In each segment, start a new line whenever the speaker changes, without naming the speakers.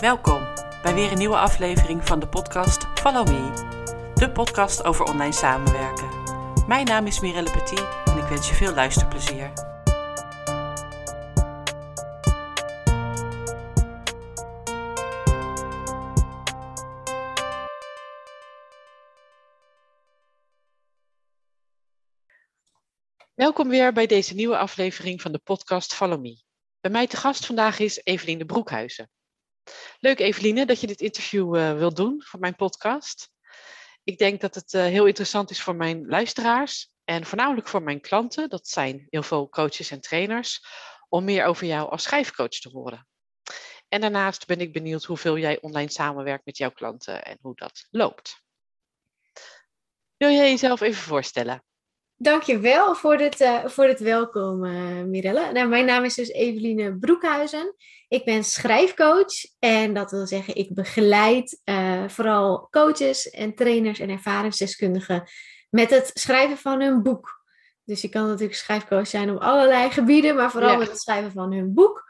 Welkom bij weer een nieuwe aflevering van de podcast Follow Me, de podcast over online samenwerken. Mijn naam is Mirelle Petit en ik wens je veel luisterplezier. Welkom weer bij deze nieuwe aflevering van de podcast Follow Me. Bij mij te gast vandaag is Eveline Broekhuizen. Leuk Eveline dat je dit interview uh, wilt doen voor mijn podcast. Ik denk dat het uh, heel interessant is voor mijn luisteraars en voornamelijk voor mijn klanten, dat zijn heel veel coaches en trainers, om meer over jou als schrijfcoach te horen. En daarnaast ben ik benieuwd hoeveel jij online samenwerkt met jouw klanten en hoe dat loopt. Wil jij jezelf even voorstellen?
Dankjewel voor dit, uh, voor dit welkom, uh, Mirelle. Nou, mijn naam is dus Eveline Broekhuizen. Ik ben schrijfcoach en dat wil zeggen, ik begeleid uh, vooral coaches en trainers en ervaringsdeskundigen met het schrijven van hun boek. Dus je kan natuurlijk schrijfcoach zijn op allerlei gebieden, maar vooral ja. met het schrijven van hun boek.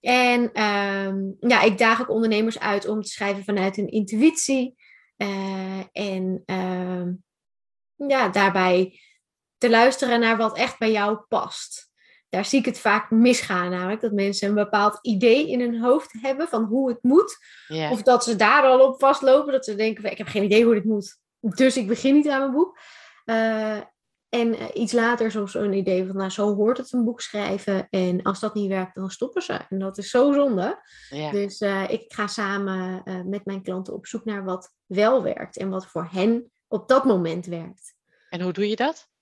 En um, ja, ik daag ook ondernemers uit om te schrijven vanuit hun intuïtie. en um, ja, daarbij te luisteren naar wat echt bij jou past. Daar zie ik het vaak misgaan, namelijk dat mensen een bepaald idee in hun hoofd hebben van hoe het moet. Yeah. Of dat ze daar al op vastlopen, dat ze denken: ik heb geen idee hoe dit moet, dus ik begin niet aan mijn boek. Uh, en uh, iets later soms zo'n idee van, nou, zo hoort het een boek schrijven. En als dat niet werkt, dan stoppen ze. En dat is zo zonde. Dus uh, ik ga samen met mijn klanten op zoek naar wat wel werkt en wat voor hen op dat moment werkt.
En hoe doe je dat?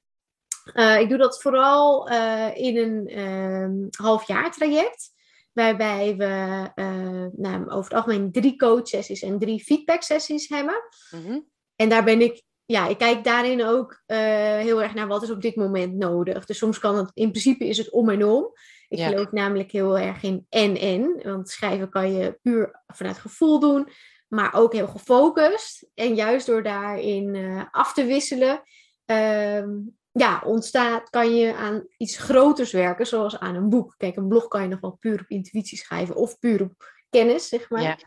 Uh, ik doe dat vooral uh, in een um, halfjaar traject. Waarbij we uh, nou, over het algemeen drie coachsessies en drie feedback-sessies hebben. Mm -hmm. En daar ben ik, ja, ik kijk daarin ook heel erg naar wat is op dit moment nodig. Dus soms kan het, in principe is het om en om. Ik ja. geloof namelijk heel erg in en-en. Want schrijven kan je puur vanuit gevoel doen, maar ook heel gefocust. En juist door daarin af te wisselen, um, ja, ontstaat, kan je aan iets groters werken, zoals aan een boek. Kijk, een blog kan je nog wel puur op intuïtie schrijven of puur op kennis, zeg maar. Ja.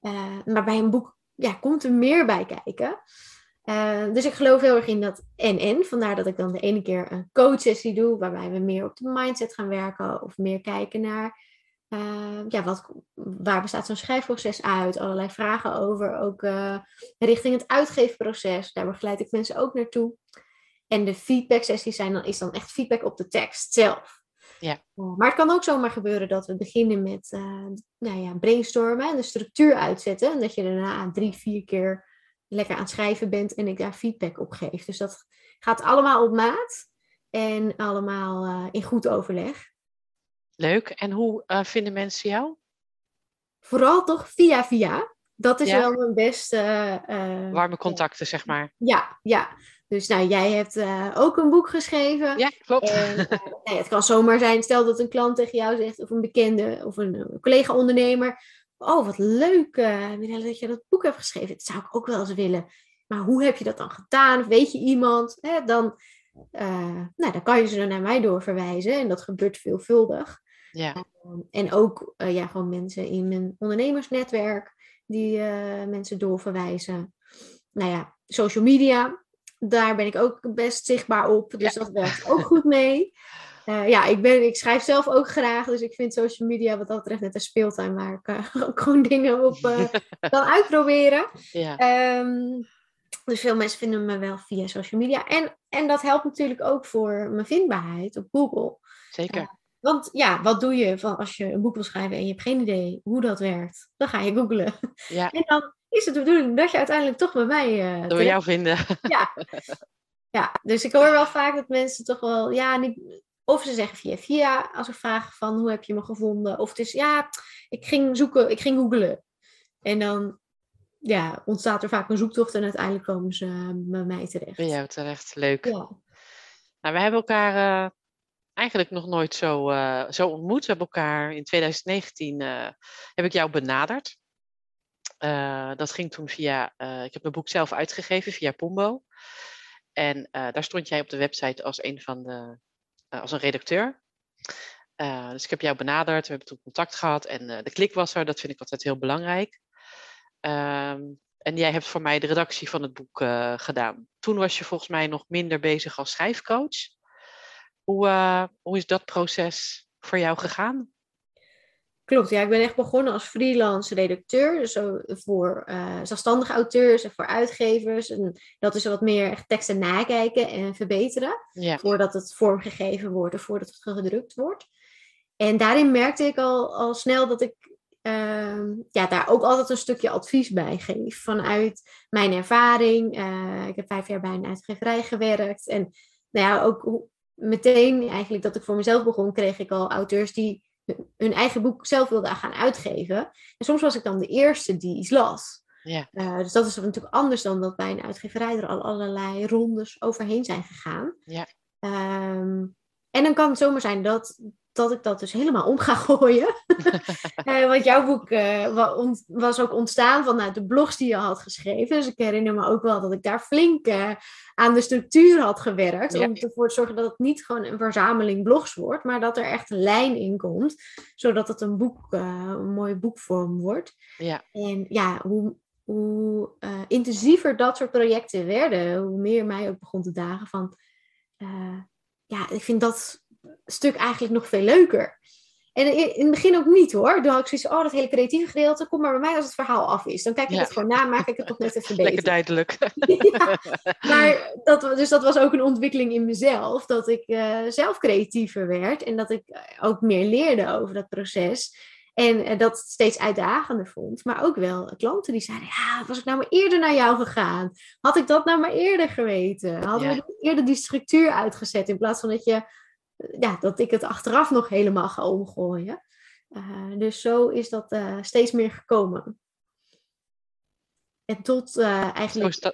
Uh, maar bij een boek ja, komt er meer bij kijken. Uh, dus ik geloof heel erg in dat en-en. Vandaar dat ik dan de ene keer een coachsessie doe, waarbij we meer op de mindset gaan werken of meer kijken naar uh, ja, wat, waar bestaat zo'n schrijfproces uit? Allerlei vragen over, ook richting het uitgeefproces. Daar begeleid ik mensen ook naartoe. En de feedback sessies zijn dan, is dan echt feedback op de tekst zelf. Ja. Maar het kan ook zomaar gebeuren dat we beginnen met uh, nou ja, brainstormen en de structuur uitzetten. En dat je daarna drie, vier keer lekker aan het schrijven bent en ik daar feedback op geef. Dus dat gaat allemaal op maat en allemaal uh, in goed overleg.
Leuk. En hoe uh, vinden mensen jou?
Vooral toch via via. Dat is ja. wel mijn beste.
Warme contacten, zeg maar.
Ja, ja. Dus nou, jij hebt uh, ook een boek geschreven.
Ja, klopt.
En, uh, nee, het kan zomaar zijn, stel dat een klant tegen jou zegt, of een bekende, of een, een collega-ondernemer. Oh, wat leuk, uh, dat je dat boek hebt geschreven. Dat zou ik ook wel eens willen. Maar hoe heb je dat dan gedaan? Of weet je iemand? Hè, dan, nou, dan kan je ze dan naar mij doorverwijzen. En dat gebeurt veelvuldig. Ja. en ook ja, gewoon mensen in mijn ondernemersnetwerk die mensen doorverwijzen. Nou ja, social media daar ben ik ook best zichtbaar op. Dus ja. dat werkt ook goed mee. Uh, ja, ik, ben, ik schrijf zelf ook graag. Dus ik vind social media wat dat betreft net een speeltuin waar ik uh, ook gewoon dingen op uh, kan uitproberen. Ja. Um, dus veel mensen vinden me wel via social media. En, en dat helpt natuurlijk ook voor mijn vindbaarheid op Google.
Zeker.
want ja, wat doe je van als je een boek wil schrijven en je hebt geen idee hoe dat werkt? Dan ga je googlen. Ja. En dan is het de bedoeling dat je uiteindelijk toch bij mij...
Uh, Door jou vinden.
Ja. ja, dus ik hoor wel vaak dat mensen toch wel... Ja, niet, of ze zeggen via via, als ik vraag van hoe heb je me gevonden? Of het is ja, ik ging zoeken, ik ging googlen. En dan ja, ontstaat er vaak een zoektocht en uiteindelijk komen ze bij mij terecht.
Bij jou terecht, leuk. Ja. Nou, we hebben elkaar uh, eigenlijk nog nooit zo, uh, zo ontmoet. We hebben elkaar in 2019, heb ik jou benaderd. Uh, dat ging toen via, uh, ik heb mijn boek zelf uitgegeven via Pombo. En uh, daar stond jij op de website als een van de, als een redacteur. Dus ik heb jou benaderd, we hebben toen contact gehad en de klik was er. Dat vind ik altijd heel belangrijk. Ehm, en jij hebt voor mij de redactie van het boek gedaan. Toen was je volgens mij nog minder bezig als schrijfcoach. Hoe, hoe is dat proces voor jou gegaan?
Klopt, ja, ik ben echt begonnen als freelance redacteur. Dus voor uh, zelfstandige auteurs en voor uitgevers. En dat is wat meer echt teksten nakijken en verbeteren. Voordat het vormgegeven wordt of voordat het gedrukt wordt. En daarin merkte ik al, al snel dat ik uh, ja, daar ook altijd een stukje advies bij geef. Vanuit mijn ervaring. Uh, ik heb vijf jaar bij een uitgeverij gewerkt. En nou ja, ook meteen eigenlijk dat ik voor mezelf begon, kreeg ik al auteurs die hun eigen boek zelf wilden gaan uitgeven. En soms was ik dan de eerste die iets las. Ja. Uh, dus dat is natuurlijk anders dan dat bij een uitgeverij er al allerlei rondes overheen zijn gegaan. Ja. Um, en dan kan het zomaar zijn dat, dat ik dat dus helemaal om ga gooien. uh, want jouw boek uh, was ook ontstaan vanuit de blogs die je had geschreven. Dus ik herinner me ook wel dat ik daar flink uh, aan de structuur had gewerkt. Om ervoor te zorgen dat het niet gewoon een verzameling blogs wordt. Maar dat er echt een lijn in komt. Zodat het een boek, een mooie boekvorm wordt. Ja. En ja, hoe, hoe intensiever dat soort projecten werden. Hoe meer mij ook begon te dagen van... ja, ik vind dat stuk eigenlijk nog veel leuker. En in het begin ook niet hoor. Dan had ik zoiets oh, dat hele creatieve gedeelte, kom maar bij mij als het verhaal af is. Dan kijk ik het gewoon na, maak ik het toch net even beter.
Lekker duidelijk.
ja, maar dat, dus dat was ook een ontwikkeling in mezelf, dat ik uh, zelf creatiever werd en dat ik eh, ook meer leerde over dat proces. En uh, dat steeds uitdagender vond. Maar ook wel klanten die zeiden, ja, was ik nou maar eerder naar jou gegaan? Had ik dat nou maar eerder geweten? Hadden we eerder die structuur uitgezet in plaats van dat je ja, dat ik het achteraf nog helemaal ga omgooien. Uh, dus zo is dat uh, steeds meer gekomen. En tot uh, eigenlijk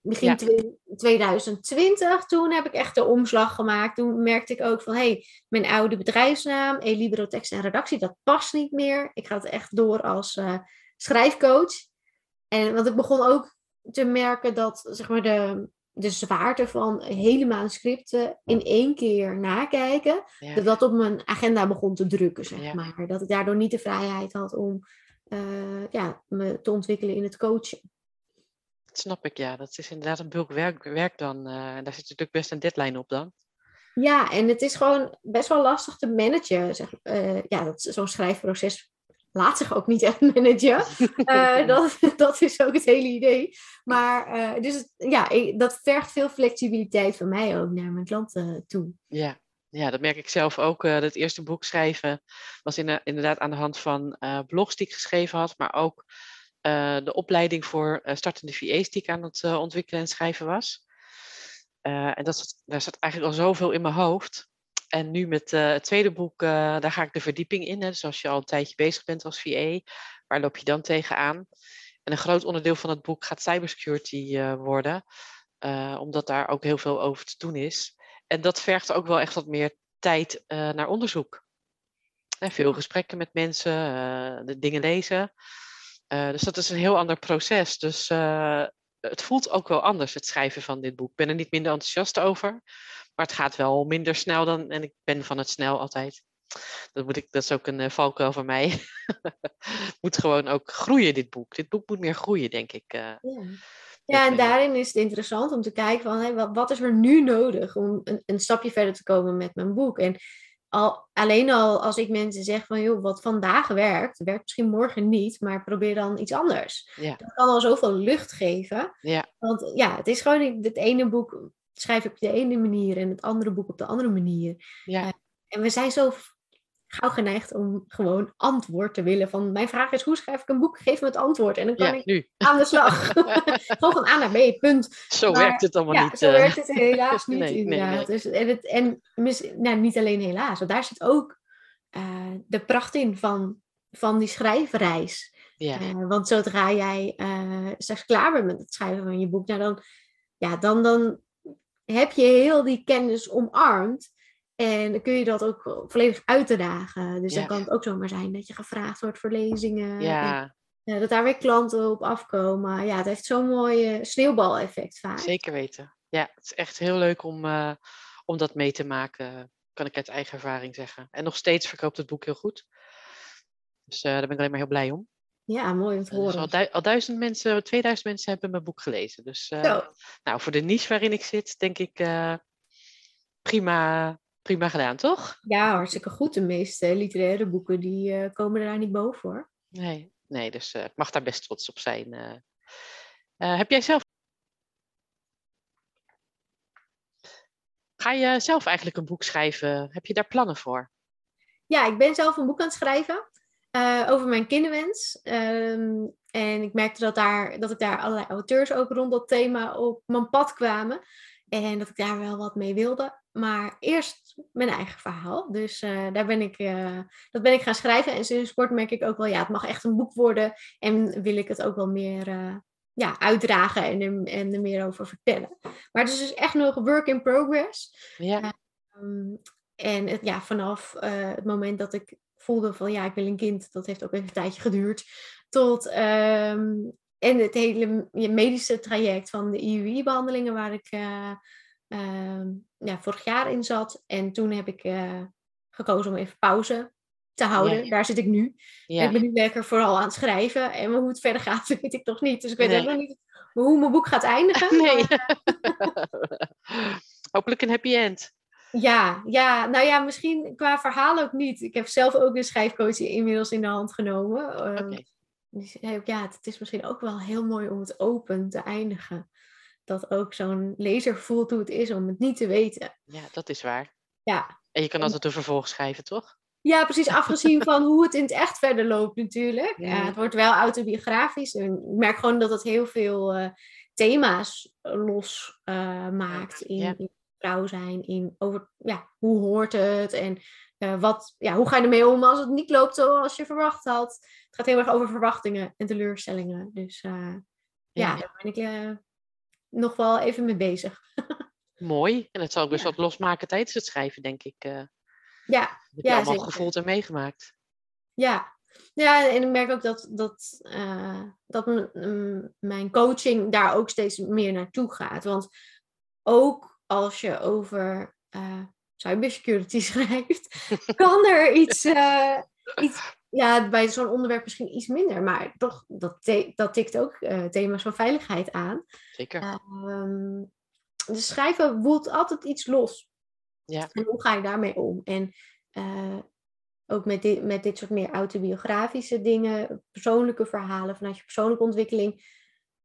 begin ja. 2020, toen heb ik echt de omslag gemaakt. Toen merkte ik ook van, hé, hey, mijn oude bedrijfsnaam, Elibero Tekst en Redactie, dat past niet meer. Ik ga het echt door als schrijfcoach. En want ik begon ook te merken dat, zeg maar, de, de zwaarte van hele manuscripten in één keer nakijken, dat dat op mijn agenda begon te drukken, zeg maar. Dat ik daardoor niet de vrijheid had om uh, ja, me te ontwikkelen in het coachen.
Dat snap ik, ja. Dat is inderdaad een bulk werk, werk dan. Uh, daar zit natuurlijk best een deadline op dan.
Ja, en het is gewoon best wel lastig te managen. Zeg, uh, ja, zo'n schrijfproces laat zich ook niet echt managen. Uh, dat, dat is ook het hele idee. Maar uh, dus ja, dat vergt veel flexibiliteit van mij ook naar mijn klanten toe.
Ja, ja dat merk ik zelf ook. Uh, het eerste boek schrijven was in, inderdaad aan de hand van blogs die ik geschreven had, maar ook de opleiding voor startende VA's die ik aan het ontwikkelen en schrijven was. en dat daar zat eigenlijk al zoveel in mijn hoofd. En nu met uh, het tweede boek, uh, daar ga ik de verdieping in. Hè. Dus als je al een tijdje bezig bent als VA, waar loop je dan tegenaan? En een groot onderdeel van het boek gaat cybersecurity uh, worden, omdat daar ook heel veel over te doen is. En dat vergt ook wel echt wat meer tijd naar onderzoek. En veel gesprekken met mensen, de dingen lezen. dus dat is een heel ander proces. Dus het voelt ook wel anders, het schrijven van dit boek. Ik ben er niet minder enthousiast over. Maar het gaat wel minder snel dan. En ik ben van het snel altijd. Dat, moet ik, dat is ook een uh, valkuil van mij. het moet gewoon ook groeien, dit boek. Dit boek moet meer groeien, denk ik. Uh,
ja. ja, en daarin is het interessant om te kijken van hey, wat, wat is er nu nodig om een, een stapje verder te komen met mijn boek. En al, alleen al als ik mensen zeg van joh, wat vandaag werkt, werkt misschien morgen niet, maar probeer dan iets anders. Ja. Dat kan al zoveel lucht geven. Ja. Want ja, het is gewoon het ene boek schrijf ik op de ene manier en het andere boek op de andere manier. Ja. Uh, en we zijn zo gauw geneigd om gewoon antwoord te willen. Van mijn vraag is: hoe schrijf ik een boek? Geef me het antwoord. En dan kan ik nu. aan de slag. gewoon van A naar B, punt.
Zo werkt het allemaal ja, niet.
Zo uh... werkt het helaas niet, nee, inderdaad. Nee, Dus, en het, en nou, niet alleen helaas, want daar zit ook uh, de pracht in van, van die schrijfreis. Ja. want zodra jij straks klaar bent met het schrijven van je boek, nou dan, ja, dan, dan heb je heel die kennis omarmd. En dan kun je dat ook volledig uitdragen. Dus dan kan het ook zomaar zijn dat je gevraagd wordt voor lezingen. Ja. En, dat daar weer klanten op afkomen. Ja, het heeft zo'n mooi sneeuwbaleffect vaak.
Zeker weten. Ja, het is echt heel leuk om, uh, om dat mee te maken. kan ik uit eigen ervaring zeggen. En nog steeds verkoopt het boek heel goed. Dus daar ben ik alleen maar heel blij om.
Ja, mooi om te horen.
Dus al, al, duizend mensen, 2000 mensen hebben mijn boek gelezen. Dus nou, voor de niche waarin ik zit, denk ik prima, prima gedaan, toch?
Ja, hartstikke goed. De meeste literaire boeken die uh, komen daar niet boven hoor.
Nee, nee dus uh, ik mag daar best trots op zijn. Uh, heb jij zelf. Ga je zelf eigenlijk een boek schrijven? Heb je daar plannen voor?
Ja, ik ben zelf een boek aan het schrijven over mijn kinderwens. Um, en ik merkte dat, daar, dat ik daar allerlei auteurs ook rond dat thema op mijn pad kwamen. En dat ik daar wel wat mee wilde. Maar eerst mijn eigen verhaal. Dus uh, daar ben ik, uh, dat ben ik gaan schrijven. En sinds kort merk ik ook wel, ja, het mag echt een boek worden. En wil ik het ook wel meer uh, ja, uitdragen en er, en er meer over vertellen. Maar het is dus echt nog work in progress.
Ja.
Um, en het, ja, vanaf het moment dat ik voelde van, ja, ik wil een kind. Dat heeft ook even een tijdje geduurd. Tot um, en het hele medische traject van de IUI-behandelingen waar ik uh, ja, vorig jaar in zat. En toen heb ik uh, gekozen om even pauze te houden. Ja. Daar zit ik nu. Ja. Ik ben nu lekker vooral aan het schrijven. En hoe het verder gaat, weet ik toch niet. Dus ik weet nee. nog niet hoe mijn boek gaat eindigen.
Nee. Hopelijk een happy end.
Ja, ja, nou ja, misschien qua verhaal ook niet. Ik heb zelf ook een schrijfcoach inmiddels in de hand genomen.
Okay.
Dus ja, het is misschien ook wel heel mooi om het open te eindigen. Dat ook zo'n lezer voelt hoe het is om het niet te weten.
Ja, dat is waar.
Ja.
En je kan altijd een vervolg schrijven, toch?
Ja, precies. Afgezien van hoe het in het echt verder loopt natuurlijk. Ja. Ja, het wordt wel autobiografisch. En ik merk gewoon dat het heel veel uh, thema's los uh, maakt. In,
ja.
in vrouw zijn, in over ja, hoe hoort het en uh, wat, ja, hoe ga je ermee om als het niet loopt zoals je verwacht had. Het gaat heel erg over verwachtingen en teleurstellingen. Dus uh, ja, ja, daar ben ik uh, nog wel even mee bezig.
Mooi. En het zal ook best ja. wat losmaken tijdens het schrijven, denk ik.
ja.
Dat heb je
ja,
allemaal
zeker.
gevoeld en meegemaakt.
Ja. Ja, en ik merk ook dat, dat, dat mijn coaching daar ook steeds meer naartoe gaat. Want ook als je over cybersecurity schrijft, kan er iets, uh, iets ja, bij zo'n onderwerp misschien iets minder, maar toch, dat, dat tikt ook uh, thema's van veiligheid aan.
Zeker.
Um, dus schrijven woelt altijd iets los.
Ja.
En hoe ga je daarmee om? En uh, ook met dit, met dit soort meer autobiografische dingen, persoonlijke verhalen vanuit je persoonlijke ontwikkeling,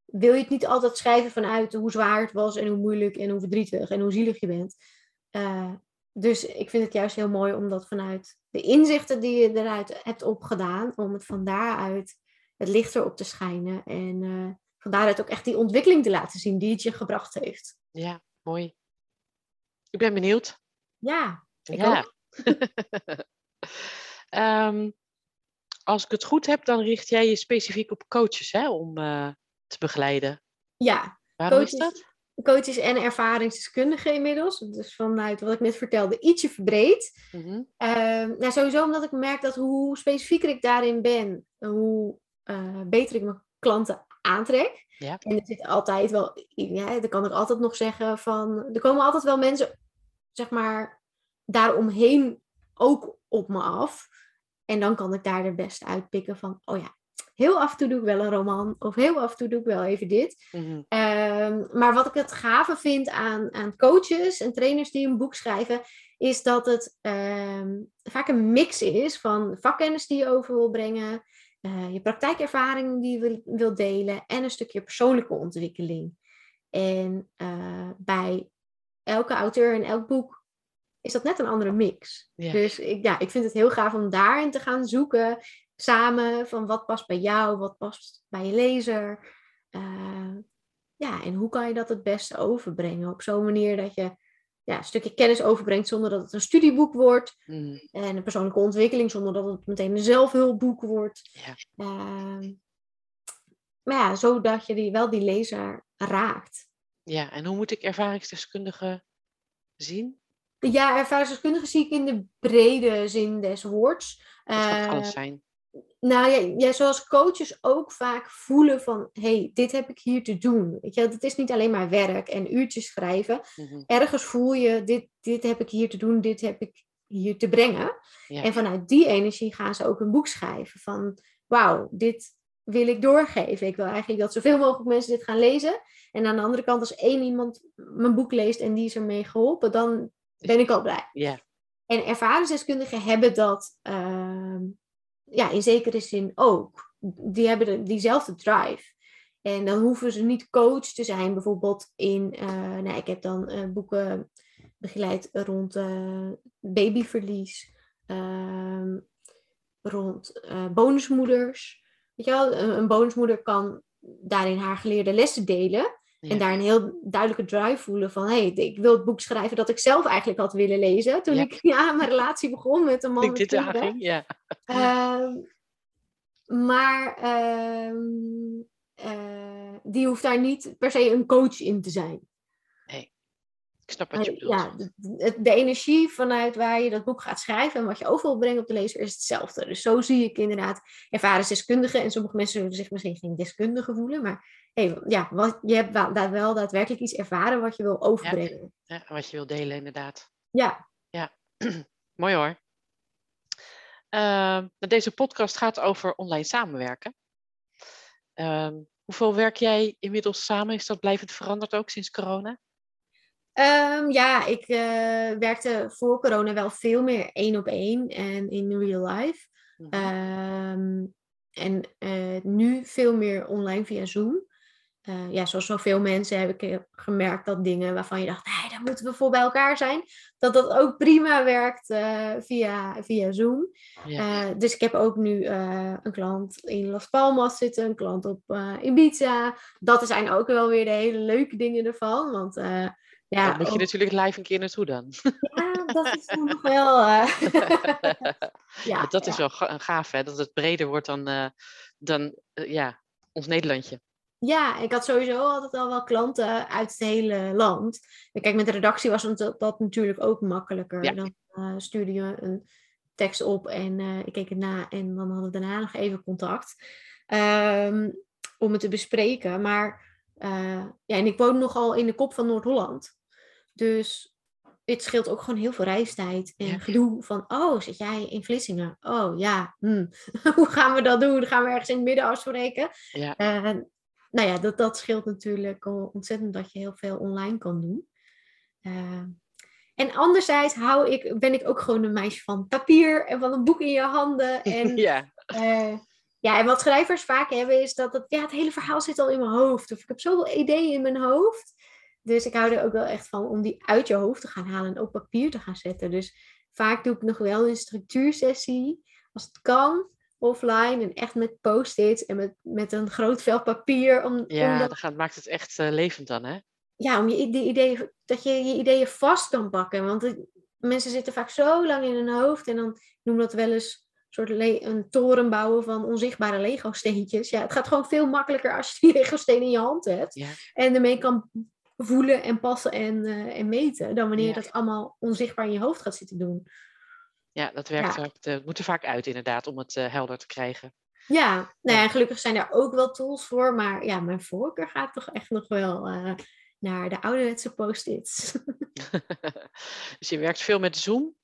wil je het niet altijd schrijven vanuit hoe zwaar het was en hoe moeilijk en hoe verdrietig en hoe zielig je bent. Uh, dus ik vind het juist heel mooi om dat vanuit de inzichten die je eruit hebt opgedaan, om het van daaruit het licht erop te schijnen. En uh, van daaruit ook echt die ontwikkeling te laten zien die het je gebracht heeft.
Ja, mooi. Ik ben benieuwd.
Ja, ik
ja.
ook.
um, als ik het goed heb, dan richt jij je specifiek op coaches hè, om uh, te begeleiden.
Ja.
Waarom coaches, is dat?
Coaches en ervaringsdeskundigen inmiddels. Dus vanuit wat ik net vertelde, ietsje verbreed.
Mm-hmm.
Uh, nou, sowieso omdat ik merk dat hoe specifieker ik daarin ben, hoe uh, beter ik mijn klanten aantrek.
Ja.
En er zit altijd wel, ja, dan kan ik altijd nog zeggen van, er komen altijd wel mensen, zeg maar, daaromheen ook op me af. En dan kan ik daar de beste uitpikken van, oh ja, heel af en toe doe ik wel een roman. Of heel af en toe doe ik wel even dit.
Mm-hmm.
Um, maar wat ik het gave vind aan, aan coaches en trainers die een boek schrijven, is dat het um, vaak een mix is van vakkennis die je over wil brengen, uh, je praktijkervaring die je wil, wil, delen en een stukje persoonlijke ontwikkeling. En uh, bij elke auteur en elk boek is dat net een andere mix. Dus ik, ja, ik vind het heel gaaf om daarin te gaan zoeken samen van wat past bij jou, wat past bij je lezer. Uh, ja, en hoe kan je dat het beste overbrengen? Op zo'n manier dat je ja, een stukje kennis overbrengt zonder dat het een studieboek wordt.
Mm.
En een persoonlijke ontwikkeling zonder dat het meteen een zelfhulpboek wordt.
Ja.
Uh, maar ja, zodat je die, wel die lezer raakt.
Ja, en hoe moet ik ervaringsdeskundige zien?
Ja, ervaringsdeskundige zie ik in de brede zin des woords.
Dat kan uh, alles zijn.
Nou ja, ja, zoals coaches ook vaak voelen van, hey, dit heb ik hier te doen. Weet je, het is niet alleen maar werk en uurtjes schrijven.
Mhm.
Ergens voel je, dit, dit heb ik hier te doen, dit heb ik hier te brengen.
Ja.
En vanuit die energie gaan ze ook een boek schrijven van, wauw, dit wil ik doorgeven. Ik wil eigenlijk dat zoveel mogelijk mensen dit gaan lezen. En aan de andere kant, als één iemand mijn boek leest en die is ermee geholpen, dan ben ik al blij.
Ja,
En ervaringsdeskundigen hebben dat ehm, ja, in zekere zin ook. Die hebben de- diezelfde drive. En dan hoeven ze niet coach te zijn, bijvoorbeeld in. eh, nou, ik heb dan eh, boeken begeleid rond eh, babyverlies, ehm, rond bonusmoeders. Weet je wel, een bonusmoeder kan daarin haar geleerde lessen delen.
Ja.
En daar een heel duidelijke drive voelen van... hé, hey, ik wil het boek schrijven dat ik zelf eigenlijk had willen lezen... toen
Ja.
ik ja, mijn relatie begon met een man
ik dit aanging, ja.
Ehm, maar ehm, eh, die hoeft daar niet per se een coach in te zijn.
Ik snap wat je bedoelt.
ja, de, energie vanuit waar je dat boek gaat schrijven... en wat je over wil brengen op de lezer is hetzelfde. Dus zo zie ik inderdaad ervaringsdeskundigen... en sommige mensen zullen zich misschien geen deskundige voelen... maar hey, ja, wat, je hebt wel, daar wel daadwerkelijk iets ervaren wat je wil overbrengen.
Ja, wat je wil delen, inderdaad.
Ja,
Mooi hoor. Ehm, deze podcast gaat over online samenwerken. Ehm, hoeveel werk jij inmiddels samen? Is dat blijvend veranderd ook sinds corona?
Ehm, ja, ik eh, werkte voor corona wel veel meer één op één en in real life.
Mhm.
Ehm, en eh, nu veel meer online via Zoom. Eh, ja, zoals zoveel mensen heb ik gemerkt dat dingen waarvan je dacht, nee, daar moeten we voor bij elkaar zijn, dat dat ook prima werkt via, via Zoom.
ja.
Dus ik heb ook nu een klant in Las Palmas zitten, een klant op Ibiza. Dat zijn ook wel weer de hele leuke dingen ervan. Want ja,
Dan moet je natuurlijk live een keer naartoe dan.
ja, dat is dan nog wel. eh, ja,
dat is wel ga- gaaf, hè? Dat het breder wordt dan, eh, dan eh, ja, ons Nederlandje.
Ja, ik had sowieso altijd al wel klanten uit het hele land. En kijk, met de redactie was dat, dat natuurlijk ook makkelijker.
Ja.
Dan stuurde je een tekst op en ik keek het na en dan hadden we daarna nog even contact ehm, om het te bespreken. Maar ja, en ik woon nogal in de kop van Noord-Holland. Dus het scheelt ook gewoon heel veel reistijd en
Ja.
gedoe van, oh, zit jij in Vlissingen? Oh ja, hm. hoe gaan we dat doen? Gaan we ergens in het midden afspreken?
Ja,
Eh, nou ja, dat, dat scheelt natuurlijk ontzettend dat je heel veel online kan doen. Eh, en anderzijds hou ik, ben ik ook gewoon een meisje van papier en van een boek in je handen. En,
ja.
eh, ja, en wat schrijvers vaak hebben is dat het, ja, het hele verhaal zit al in mijn hoofd. Of ik heb zoveel ideeën in mijn hoofd. Dus ik hou er ook wel echt van om die uit je hoofd te gaan halen en op papier te gaan zetten. Dus vaak doe ik nog wel een structuursessie, als het kan, offline. En echt met post-its en met, met een groot vel papier. Om,
ja
om, dat-
dat gaat, maakt het echt eh, levend dan, hè?
ja, om je, die ideeën, dat je je ideeën vast kan pakken. Want het- mensen zitten vaak zo lang in hun hoofd. En dan ik noem dat wel eens een soort een toren bouwen van onzichtbare Lego-steentjes. Ja, het gaat gewoon veel makkelijker als je die Lego-steen in je hand hebt.
Ja.
En ermee kan voelen en passen en, eh, en meten. Dan wanneer je
Ja.
dat allemaal onzichtbaar in je hoofd gaat zitten doen.
Ja, dat werkt
Ja.
het moet er vaak uit inderdaad om het eh, helder te krijgen.
Ja, nou
Ja.
gelukkig zijn daar ook wel tools voor. Maar ja, mijn voorkeur gaat toch echt nog wel eh, naar de ouderwetse post-its.
dus je werkt veel met Zoom.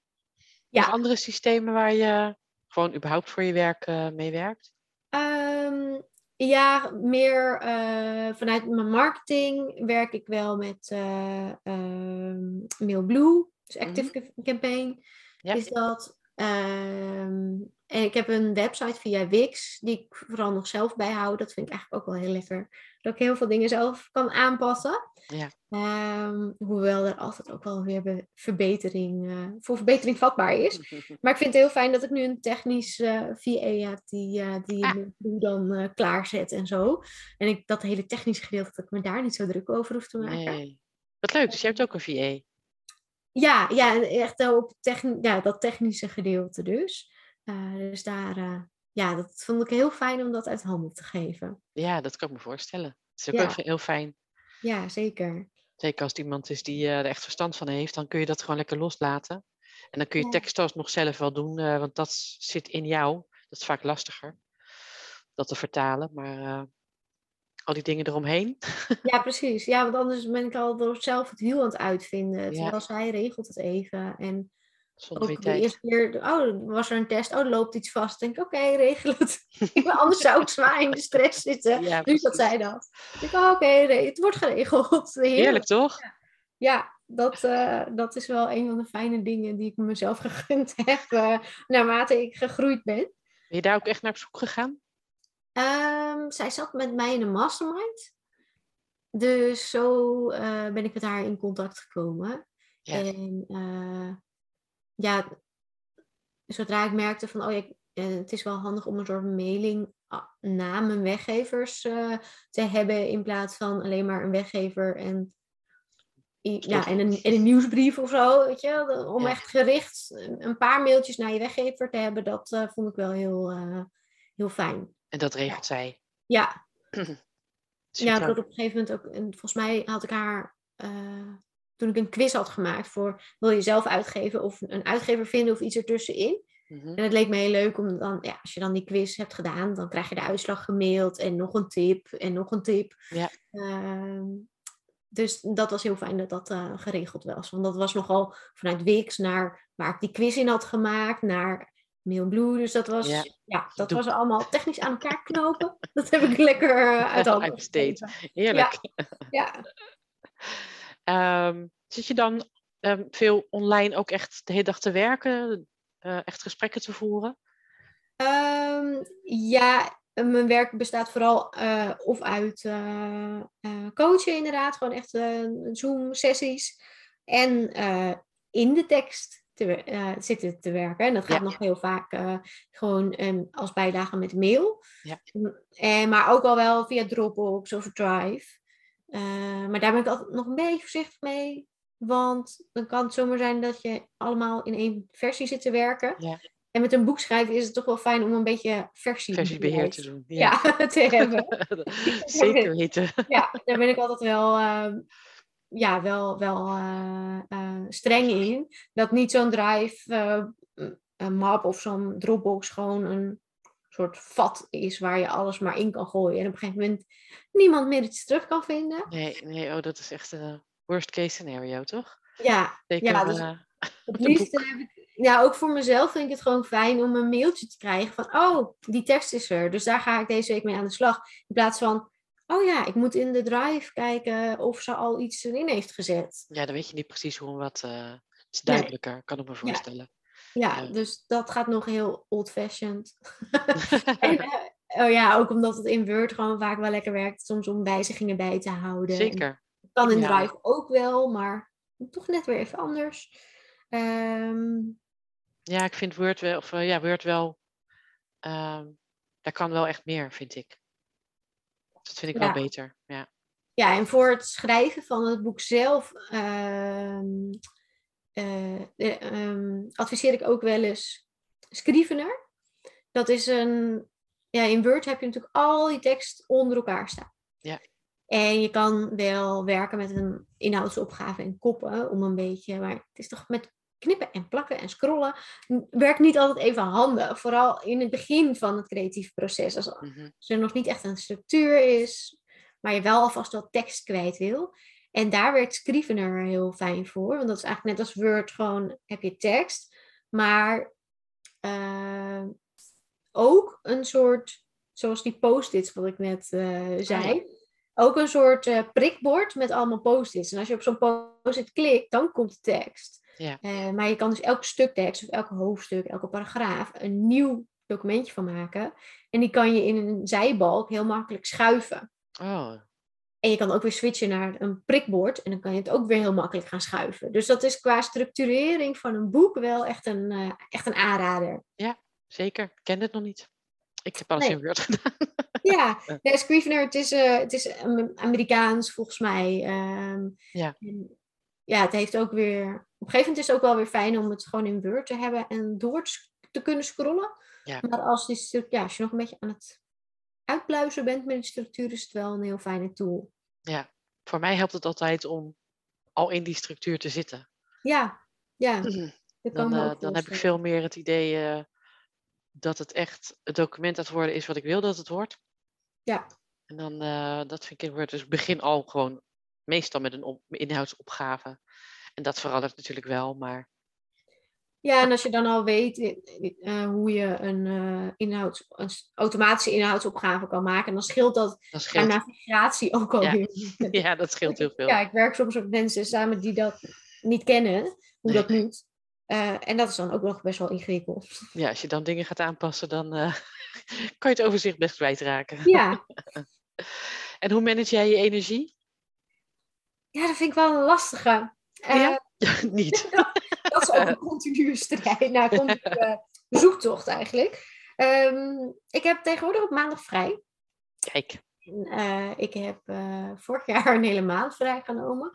Ja.
Nog andere systemen waar je gewoon überhaupt voor je werk mee werkt?
Ehm, ja, meer eh, vanuit mijn marketing werk ik wel met eh ehm, Mailblue, dus Active Ca- Campaign
Mhm. Ja.
is dat. Ehm, en ik heb een website via Wix, die ik vooral nog zelf bijhoud. Dat vind ik eigenlijk ook wel heel lekker. Dat ik heel veel dingen zelf kan aanpassen.
Ja.
Ehm, hoewel er altijd ook wel weer be- verbetering, eh, voor verbetering vatbaar is. Maar ik vind het heel fijn dat ik nu een technisch eh VA heb die, eh die
Ah.
me doe dan klaarzet en zo. En ik, dat hele technische gedeelte, dat ik me daar niet zo druk over hoef te maken.
Nee. Wat leuk, dus je hebt ook een VA.
Ja, ja, echt op techni- ja, dat technische gedeelte dus. Eh, dus daar, eh, ja, dat vond ik heel fijn om dat uit handen te geven.
Ja, dat kan ik me voorstellen. Het is ook
Ja.
heel fijn.
Ja, zeker.
Zeker als het iemand is die eh, er echt verstand van heeft, dan kun je dat gewoon lekker loslaten. En dan kun je
Ja.
tekst alsnog zelf wel doen, want dat zit in jou. Dat is vaak lastiger. dat te vertalen. Maar al die dingen eromheen.
Ja, precies. Ja, want anders ben ik al door zelf het wiel aan het uitvinden. Terwijl ja. zij regelt het even. En
Zonder
ook de eerste keer, oh, was er een test, oh, loopt iets vast. denk ik, oké, okay, regel het. anders zou ik zwaar in de stress zitten. Ja, nu dat zij dat. Ik denk, oh, oké, okay, het wordt geregeld.
Heerlijk, Heerlijk toch?
Ja, ja dat, uh, dat is wel een van de fijne dingen die ik mezelf gegund heb, uh, naarmate ik gegroeid ben.
Ben je daar ook echt naar op zoek gegaan?
Um, zij zat met mij in een mastermind. Dus zo uh, ben ik met haar in contact gekomen. Ja. En ja, zodra ik merkte van, oh ja, het is wel handig om een soort mailing ah, na mijn weggevers te hebben in plaats van alleen maar een weggever en ja, en, een, en een nieuwsbrief of zo, weet je, om echt gericht een paar mailtjes naar je weggever te hebben, dat uh, vond ik wel heel, uh, heel fijn.
En dat regelt
ja.
zij?
Ja. ja, op een gegeven moment ook, en volgens mij had ik haar, toen ik een quiz had gemaakt voor, wil je zelf uitgeven of een uitgever vinden of iets ertussenin? Mm -hmm. En het leek me heel leuk om dan, ja, als je dan die quiz hebt gedaan, dan krijg je de uitslag gemaild en nog een tip en nog een tip.
Ja.
Uh, dus dat was heel fijn dat dat uh, geregeld was. Want dat was nogal vanuit Wix naar waar ik die quiz in had gemaakt, naar Mailblue. Dus dat was, ja, ja dat Doe. was allemaal technisch aan elkaar knopen. dat heb ik lekker uh, uit handen.
Heerlijk.
Ja. ja.
um, zit je dan um, veel online ook echt de hele dag te werken? Uh, echt gesprekken te voeren?
Um, ja, mijn werk bestaat vooral uh, of uit uh, uh, coachen inderdaad, gewoon echt Zoom-sessies. En in de tekst te, zitten te werken. En dat gaat ja. nog heel vaak gewoon um, als bijlage met mail.
Ja.
En, maar ook al wel via Dropbox of Drive. Maar daar ben ik altijd nog een beetje voorzichtig mee. Want dan kan het zomaar zijn dat je allemaal in één versie zit te werken.
Ja.
En met een boek schrijven is het toch wel fijn om een beetje versie
versiebeheer te doen.
Ja, ja te hebben.
Zeker weten.
Ja, daar ben ik altijd wel, uh, ja, wel, wel uh, uh, streng in. Dat niet zo'n drive, een map of zo'n Dropbox gewoon een soort vat is waar je alles maar in kan gooien. En op een gegeven moment niemand meer iets terug kan vinden.
Nee, nee oh, dat is echt een worst case scenario, toch?
Ja,
Zeker,
ja dus het liefst heb ik ja, ook voor mezelf vind ik het gewoon fijn om een mailtje te krijgen van, oh, die tekst is er. Dus daar ga ik deze week mee aan de slag. In plaats van, oh ja, ik moet in de drive kijken of ze al iets erin heeft gezet.
Ja, dan weet je niet precies hoe en wat. Uh, het is duidelijker, nee. kan ik me voorstellen.
Ja, ja, dus dat gaat nog heel old-fashioned. en, uh, oh ja, ook omdat het in Word gewoon vaak wel lekker werkt, soms om wijzigingen bij te houden.
Zeker.
En kan in ja. Drive ook wel, maar toch net weer even anders. Um,
ja, ik vind Word wel, of uh, ja, Word wel, uh, daar kan wel echt meer, vind ik. Dat vind ik ja. wel beter, ja.
Ja, en voor het schrijven van het boek zelf uh, uh, adviseer ik ook wel eens Scrivener. Dat is een, ja, in Word heb je natuurlijk al die tekst onder elkaar staan.
Ja.
En je kan wel werken met een inhoudsopgave en koppen om een beetje, maar het is toch met knippen en plakken en scrollen werkt niet altijd even handig. Vooral in het begin van het creatieve proces. Als,
Mhm.
als er nog niet echt een structuur is, maar je wel alvast wat tekst kwijt wil. En daar werkt Scrivener heel fijn voor. Want dat is eigenlijk net als Word, gewoon heb je tekst. Maar eh, ook een soort, zoals die post-its wat ik net eh, zei. Ook een soort eh, prikbord met allemaal post-its. En als je op zo'n post-it klikt, dan komt de tekst.
Ja.
Uh, maar je kan dus elk stuk tekst of elk hoofdstuk, elke paragraaf een nieuw documentje van maken. En die kan je in een zijbalk heel makkelijk schuiven.
Oh.
En je kan ook weer switchen naar een prikbord en dan kan je het ook weer heel makkelijk gaan schuiven. Dus dat is qua structurering van een boek wel echt een, uh, echt een aanrader.
Ja, zeker. Ik ken het nog niet. Ik heb alles nee. in Word gedaan.
Ja, nee, Scrivener, het is, uh, het is Amerikaans volgens mij. Um,
ja.
En, ja, het heeft ook weer. Op een gegeven moment is het ook wel weer fijn om het gewoon in Word te hebben en door te kunnen scrollen.
Ja.
Maar als, die, ja, als je nog een beetje aan het uitbluizen bent met die structuur, is het wel een heel fijne tool.
Ja, voor mij helpt het altijd om al in die structuur te zitten.
Ja, ja.
Dan, uh, dan heb ik veel meer het idee. Uh, dat het echt het document aan het worden is wat ik wil dat het wordt.
Ja.
En dan, uh, dat vind ik wordt. Dus begin al gewoon meestal met een op, inhoudsopgave. En dat verandert natuurlijk wel, maar
ja, en als je dan al weet uh, hoe je een, uh, inhouds, een automatische inhoudsopgave kan maken, dan scheelt dat,
dat scheelt.
navigatie ook al
ja.
heel
Ja, dat scheelt heel veel.
Ja, ik werk soms met mensen samen die dat niet kennen, hoe
Nee.
dat moet. Uh, en dat is dan ook nog best wel ingewikkeld.
Ja, als je dan dingen gaat aanpassen, dan kan je het overzicht best kwijtraken.
Ja.
en hoe manage jij je energie?
ja, dat vind ik wel een lastige.
Ja? niet.
Dat is ook een continue strijd. Nou, continue zoektocht eigenlijk. Um, ik heb tegenwoordig op maandag vrij.
Kijk.
Uh, ik heb uh, vorig jaar een hele maand vrij genomen.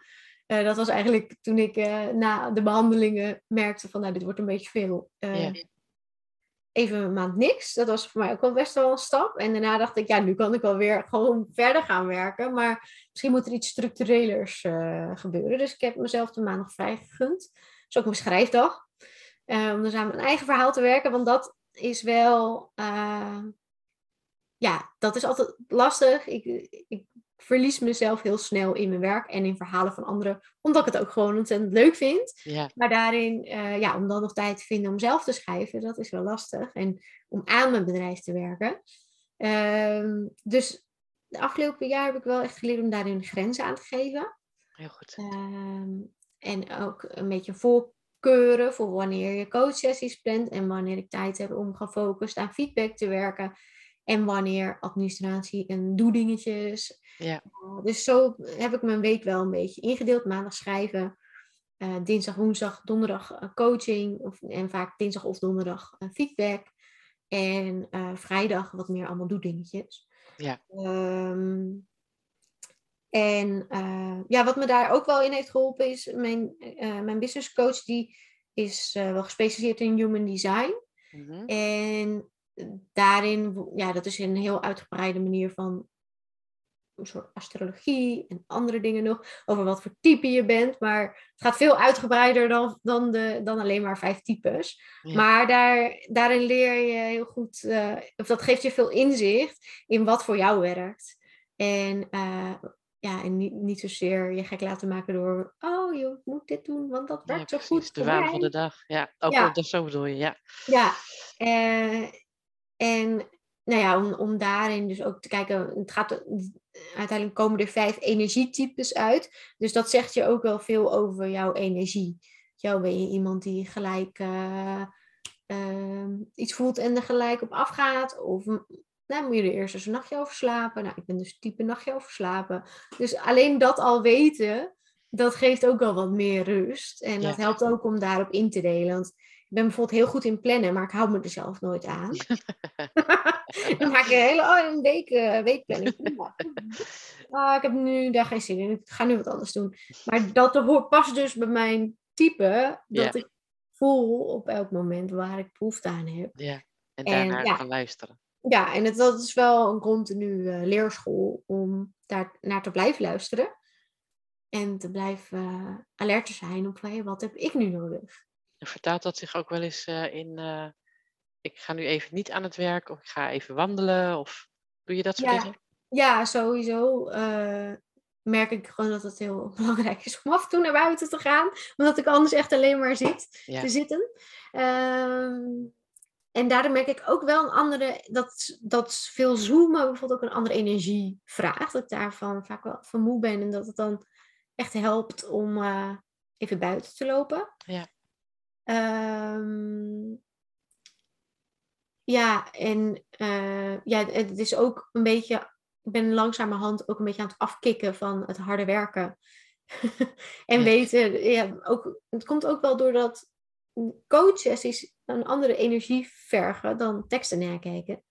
Uh, dat was eigenlijk toen ik na de behandelingen merkte van, nou, dit wordt een beetje veel.
Ja.
Even een maand niks. Dat was voor mij ook wel best wel een stap. En daarna dacht ik, ja, nu kan ik wel weer gewoon verder gaan werken. Maar misschien moet er iets structurelers gebeuren. Dus ik heb mezelf de maandag vrij gegund. Is ook mijn schrijfdag. om dus aan mijn eigen verhaal te werken. Want dat is wel ja, dat is altijd lastig. Ik, ik verlies mezelf heel snel in mijn werk en in verhalen van anderen, omdat ik het ook gewoon ontzettend leuk vind.
Ja.
Maar daarin, uh, ja, om dan nog tijd te vinden om zelf te schrijven, dat is wel lastig. En om aan mijn bedrijf te werken. Uh, dus de afgelopen jaar heb ik wel echt geleerd om daarin grenzen aan te geven.
Heel goed.
Uh, en ook een beetje voorkeuren voor wanneer je coachsessies plant en wanneer ik tijd heb om gefocust aan feedback te werken. En wanneer administratie en doedingetjes.
Ja.
Uh, dus zo heb ik mijn week wel een beetje ingedeeld. Maandag schrijven, uh, dinsdag, woensdag, donderdag uh, coaching. Of, en vaak dinsdag of donderdag feedback. En vrijdag wat meer allemaal doedingetjes.
Ja.
Um, en ja, wat me daar ook wel in heeft geholpen is mijn, mijn business coach. Die is wel gespecialiseerd in human design.
Mm -hmm.
En daarin, ja, dat is een heel uitgebreide manier van een soort astrologie en andere dingen nog, over wat voor type je bent. Maar het gaat veel uitgebreider dan, dan, de, dan alleen maar vijf types.
Ja.
Maar daar, daarin leer je heel goed, uh, of dat geeft je veel inzicht in wat voor jou werkt. En, uh, ja, en niet, niet zozeer je gek laten maken door, oh, je moet dit doen, want dat werkt
ja,
zo goed.
De waan van de dag. Ja, ook
Ja.
dat zo bedoel je, ja.
Ja, uh, en nou ja, om, om daarin dus ook te kijken, het gaat, uiteindelijk komen er vijf energietypes uit. Dus dat zegt je ook wel veel over jouw energie. Jou ben je iemand die gelijk uh, uh, iets voelt en er gelijk op afgaat? Of nou, moet je er eerst eens een nachtje over slapen? Nou, ik ben dus type nachtje over slapen. Dus alleen dat al weten, dat geeft ook wel wat meer rust. En dat
Ja.
helpt ook om daarop in te delen. Want ik ben bijvoorbeeld heel goed in plannen, maar ik hou me er zelf nooit aan. Dan maak ik een hele oh, een week, uh, weekplanning. Ah, ik heb nu daar geen zin in. Ik ga nu wat anders doen. Maar dat hoort past dus bij mijn type. Dat
Ja.
ik voel op elk moment waar ik behoefte aan heb.
ja. En
En,
daarnaar
ja.
gaan luisteren.
Ja, en het, dat is wel een continu eh, leerschool om daar naar te blijven luisteren. En te blijven eh, alert te zijn op hey, wat heb ik nu nodig.
En vertaalt dat zich ook wel eens eh, in, ik ga nu even niet aan het werk, of ik ga even wandelen, of doe je dat soort
Ja.
dingen?
Ja, sowieso merk ik gewoon dat het heel belangrijk is om af en toe naar buiten te gaan. Omdat ik anders echt alleen maar zit,
Ja.
te zitten. Ehm, en daardoor merk ik ook wel een andere, dat, dat veel zoomen bijvoorbeeld ook een andere energie vraagt. Dat ik daarvan vaak wel van moe ben en dat het dan echt helpt om eh, even buiten te lopen.
Ja.
Ehm, ja, en eh, ja, het is ook een beetje, ik ben langzamerhand ook een beetje aan het afkicken van het harde werken. en
Ja.
weten, ja, ook, het komt ook wel doordat coachsessies een andere energie vergen dan teksten nakijken.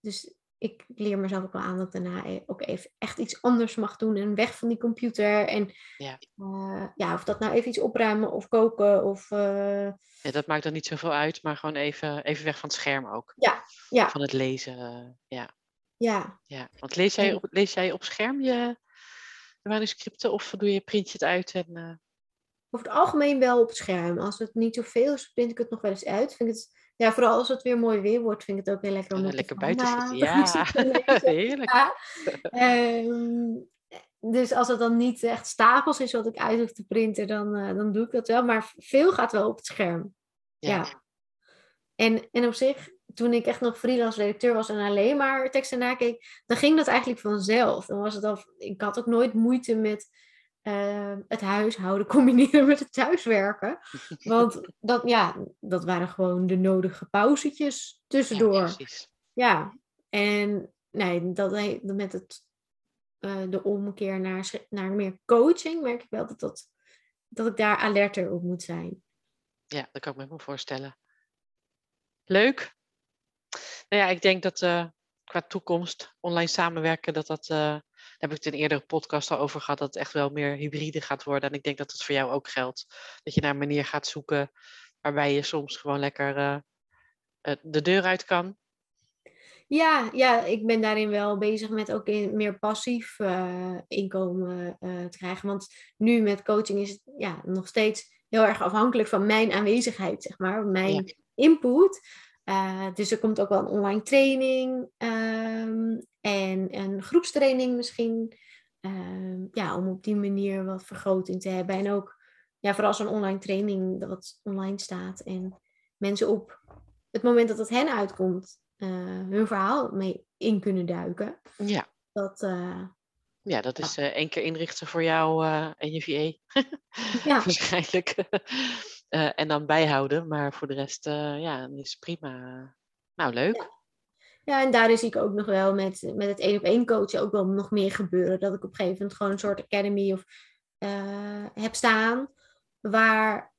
Dus ik leer mezelf ook wel aan dat daarna e- ook even echt iets anders mag doen en weg van die computer. En
Ja.
eh, ja, of dat nou even iets opruimen of koken of eh,
Ja, dat maakt dan niet zoveel uit, maar gewoon even, even weg van het scherm ook.
Ja, ja.
Van het lezen, eh, ja.
ja.
ja. Want lees jij, op, lees jij op scherm je, manuscripten of doe je, print je het uit en...
Over het algemeen wel op het scherm. Als het niet zoveel is, print ik het nog wel eens uit. Vind ik het Ja, vooral als het weer mooi weer wordt, vind ik het ook heel lekker om
Ja, lekker buiten zitten. Ja, heerlijk.
Ja. Ehm, dus als het dan niet echt stapels is wat ik uit hoef te printen, dan, eh, dan doe ik dat wel. Maar veel gaat wel op het scherm. Ja. En, en op zich, toen ik echt nog freelance redacteur was en alleen maar teksten nakeek, dan ging dat eigenlijk vanzelf. Dan was het al, ik had ook nooit moeite met eh, het huishouden combineren met het thuiswerken. Want dat, ja, dat waren gewoon de nodige pauzetjes
Ja,
tussendoor.
precies.
Ja, en nee, dat, met het, eh, de omkeer naar, naar meer coaching merk ik wel dat, dat, dat ik daar alerter op moet zijn.
Ja, dat kan ik me voorstellen. Leuk. Nou ja, ik denk dat eh, qua toekomst online samenwerken, dat dat, eh, daar heb ik het in een eerdere podcast al over gehad, dat het echt wel meer hybride gaat worden. En ik denk dat dat voor jou ook geldt. Dat je naar een manier gaat zoeken waarbij je soms gewoon lekker eh, eh, de deur uit kan.
Ja, ja, ik ben daarin wel bezig met ook in, meer passief eh, inkomen te krijgen. Want nu met coaching is het ja, nog steeds heel erg afhankelijk van mijn aanwezigheid, zeg maar, mijn
Ja.
input. Dus er komt ook wel een online training ehm, en een groepstraining misschien. Ehm, ja, om op die manier wat vergroting te hebben. En ook ja, vooral zo'n online training dat wat online staat. En mensen op het moment dat het hen uitkomt, eh, hun verhaal mee in kunnen duiken.
Ja,
Dat, eh,
ja dat is eh, één keer inrichten voor jou en je VA.
ja,
Waarschijnlijk. En dan bijhouden, maar voor de rest, ja, is prima. Nou, leuk.
ja, en daar zie ik ook nog wel met, met het één op één coachen ook wel nog meer gebeuren. Dat ik op een gegeven moment gewoon een soort academy of, eh, heb staan. Waar,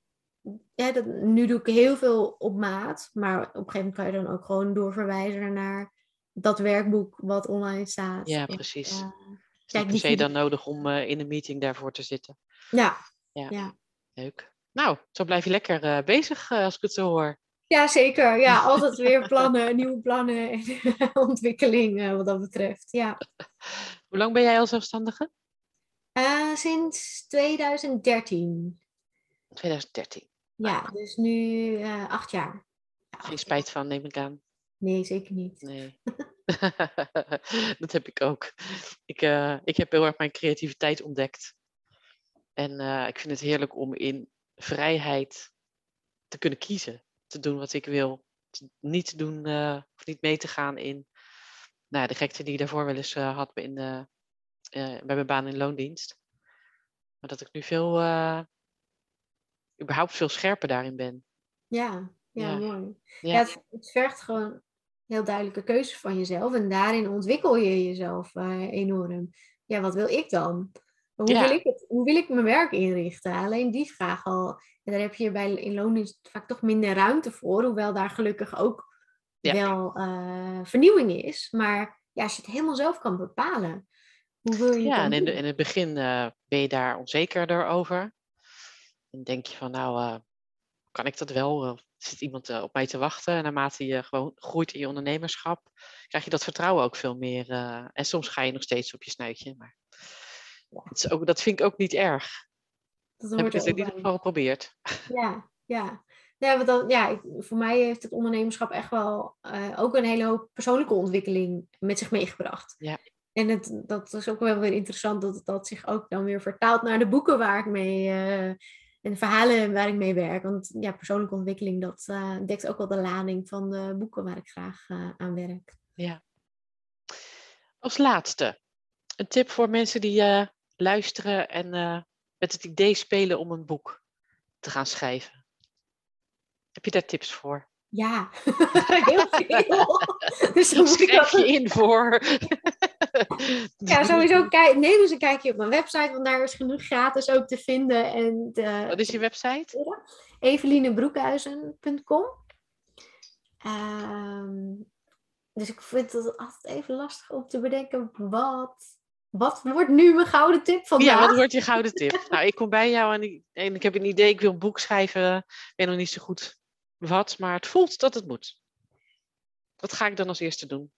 ja, dat, nu doe ik heel veel op maat. Maar op een gegeven moment kan je dan ook gewoon doorverwijzen naar dat werkboek wat online staat.
Ja, precies.
eh,
Is
kijk,
niet per se dan nodig om eh, in een meeting daarvoor te zitten.
ja,
Ja.
ja.
Leuk. Nou, zo blijf je lekker bezig als ik het zo hoor.
Ja, zeker. Ja, altijd weer plannen, nieuwe plannen en ontwikkeling eh, wat dat betreft. Ja.
Hoe lang ben jij al zelfstandige?
Eh, sinds 2013.
2013.
Ja, dus nu eh, acht jaar. Ja,
Geen spijt van, neem ik aan.
Nee, zeker niet.
Nee. dat heb ik ook. Ik, ik heb heel erg mijn creativiteit ontdekt. En ik vind het heerlijk om in vrijheid te kunnen kiezen. Te doen wat ik wil. Te- niet te doen eh, of niet mee te gaan in nou, de gekte die ik daarvoor wel eens eh, had in de, eh, bij mijn baan in loondienst. Maar dat ik nu veel, überhaupt veel scherper daarin ben.
Ja, ja,
Ja.
mooi.
Ja.
Ja, het, het vergt gewoon heel duidelijke keuzes van jezelf. En daarin ontwikkel je jezelf enorm. Ja, wat wil ik dan? Hoe,
Ja.
wil ik het, hoe wil ik mijn werk inrichten? Alleen die vraag al. En daar heb je bij in loondienst vaak toch minder ruimte voor. Hoewel daar gelukkig ook
Ja.
wel eh, vernieuwing is. Maar ja, als je het helemaal zelf kan bepalen. Hoe wil je
Ja, en in, de- in het begin eh, ben je daar onzekerder over. En denk je van, nou, eh, kan ik dat wel? Zit iemand op mij te wachten? En naarmate je gewoon groeit in je ondernemerschap, krijg je dat vertrouwen ook veel meer. en soms ga je nog steeds op je snuitje. Maar het is ook, dat vind ik ook niet erg.
Dat
Heb ik het in ieder geval geprobeerd.
Ja, ja. Ja, want dan, ja ik, voor mij heeft het ondernemerschap echt wel eh, ook een hele hoop persoonlijke ontwikkeling met zich meegebracht.
Ja.
En het, dat is ook wel weer interessant dat dat zich ook dan weer vertaalt naar de boeken waar ik mee eh, en de verhalen waar ik mee werk. Want ja, persoonlijke ontwikkeling, dat eh, dekt ook wel de lading van de boeken waar ik graag aan werk.
Ja. Als laatste, een tip voor mensen die luisteren en eh, met het idee spelen om een boek te gaan schrijven. Heb je daar tips voor?
Ja, heel veel. dus moet ik
Schrijf je
dat,
in voor.
ja, sowieso kijk, neem eens een kijkje op mijn website, want daar is genoeg gratis ook te vinden. En de,
Wat is je website?
evelinebroekhuizen.com. Ehm, dus ik vind het altijd even lastig om te bedenken wat, wat wordt nu mijn gouden tip vandaag?
Ja, wat wordt je gouden tip? Nou, ik kom bij jou en ik, en ik heb een idee. Ik wil een boek schrijven. Ik weet nog niet zo goed wat, maar het voelt dat het moet. Wat ga ik dan als eerste doen?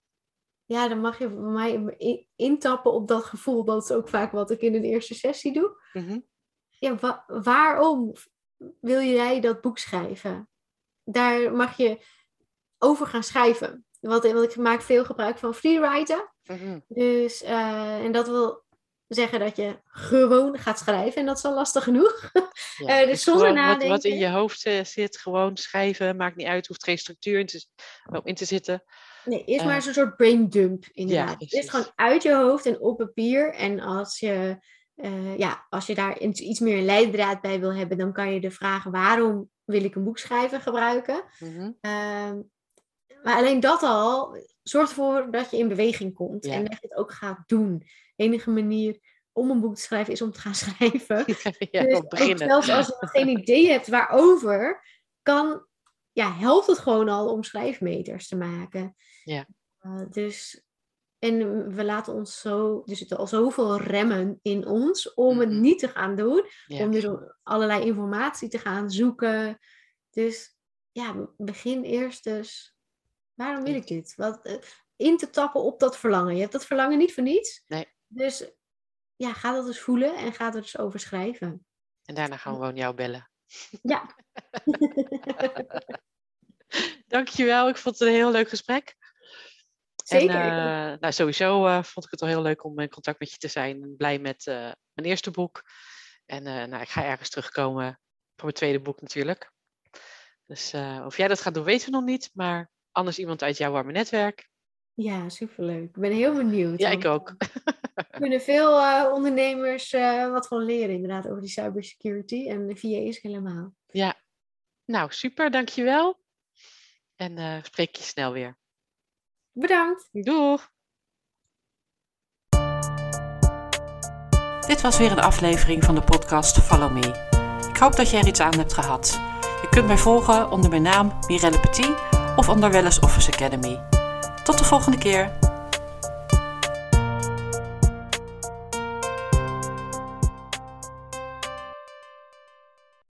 Ja, dan mag je mij in- intappen op dat gevoel. Dat is ook vaak wat ik in een eerste sessie doe.
Mhm.
Ja, wa- waarom wil jij dat boek schrijven? Daar mag je over gaan schrijven. Want, want ik maak veel gebruik van freewriten.
Mhm.
Dus, eh, en dat wil zeggen dat je gewoon gaat schrijven. En dat is al lastig genoeg.
Ja,
Eh, dus zonder
gewoon wat, wat
nadenken.
in je hoofd eh, zit, gewoon schrijven, maakt niet uit, hoeft geen structuur in te, in te zitten.
Nee, eerst
Eh,
maar een soort brain dump inderdaad.
precies.
eerst gewoon uit je hoofd en op papier. En als je, ja, als je daar iets meer een leidraad bij wil hebben, dan kan je de vraag waarom wil ik een boek schrijven gebruiken. Ehm, maar alleen dat al zorgt ervoor dat je in beweging komt
Ja.
en dat je het ook gaat doen. De enige manier om een boek te schrijven is om te gaan schrijven.
ja,
Dus
beginnen.
zelfs als je geen idee hebt waarover, kan, ja, helpt het gewoon al om schrijfmeters te maken.
Ja.
Eh, dus, en we laten ons zo, er zitten al zoveel remmen in ons om het
Mhm.
niet te gaan doen.
Ja.
Om dus allerlei informatie te gaan zoeken. Dus ja, begin eerst dus, waarom wil ik dit? Wat, eh, in te tappen op dat verlangen. Je hebt dat verlangen niet voor niets.
Nee.
Dus ja, ga dat eens voelen en ga er dus over schrijven.
En daarna gaan we gewoon jou bellen.
Ja.
Dankjewel, ik vond het een heel leuk gesprek.
Zeker.
En eh, nou, sowieso eh, vond ik het wel heel leuk om in contact met je te zijn. En Blij met mijn eerste boek. En nou, ik ga ergens terugkomen voor mijn tweede boek natuurlijk. Dus of jij dat gaat doen, weten we nog niet. Maar anders iemand uit jouw warme netwerk.
Ja, superleuk. Ik ben heel benieuwd.
Ja, ik ook.
eh, Er kunnen veel eh, ondernemers eh, wat van leren inderdaad over die cybersecurity. En de VA's helemaal.
Ja, nou super, dankjewel. En eh spreek je snel weer.
Bedankt.
Doeg! Dit was weer een aflevering van de podcast Follow Me. Ik hoop dat je er iets aan hebt gehad. Je kunt mij volgen onder mijn naam Mirelle Petit of onder Wellness Office Academy. Tot de volgende keer.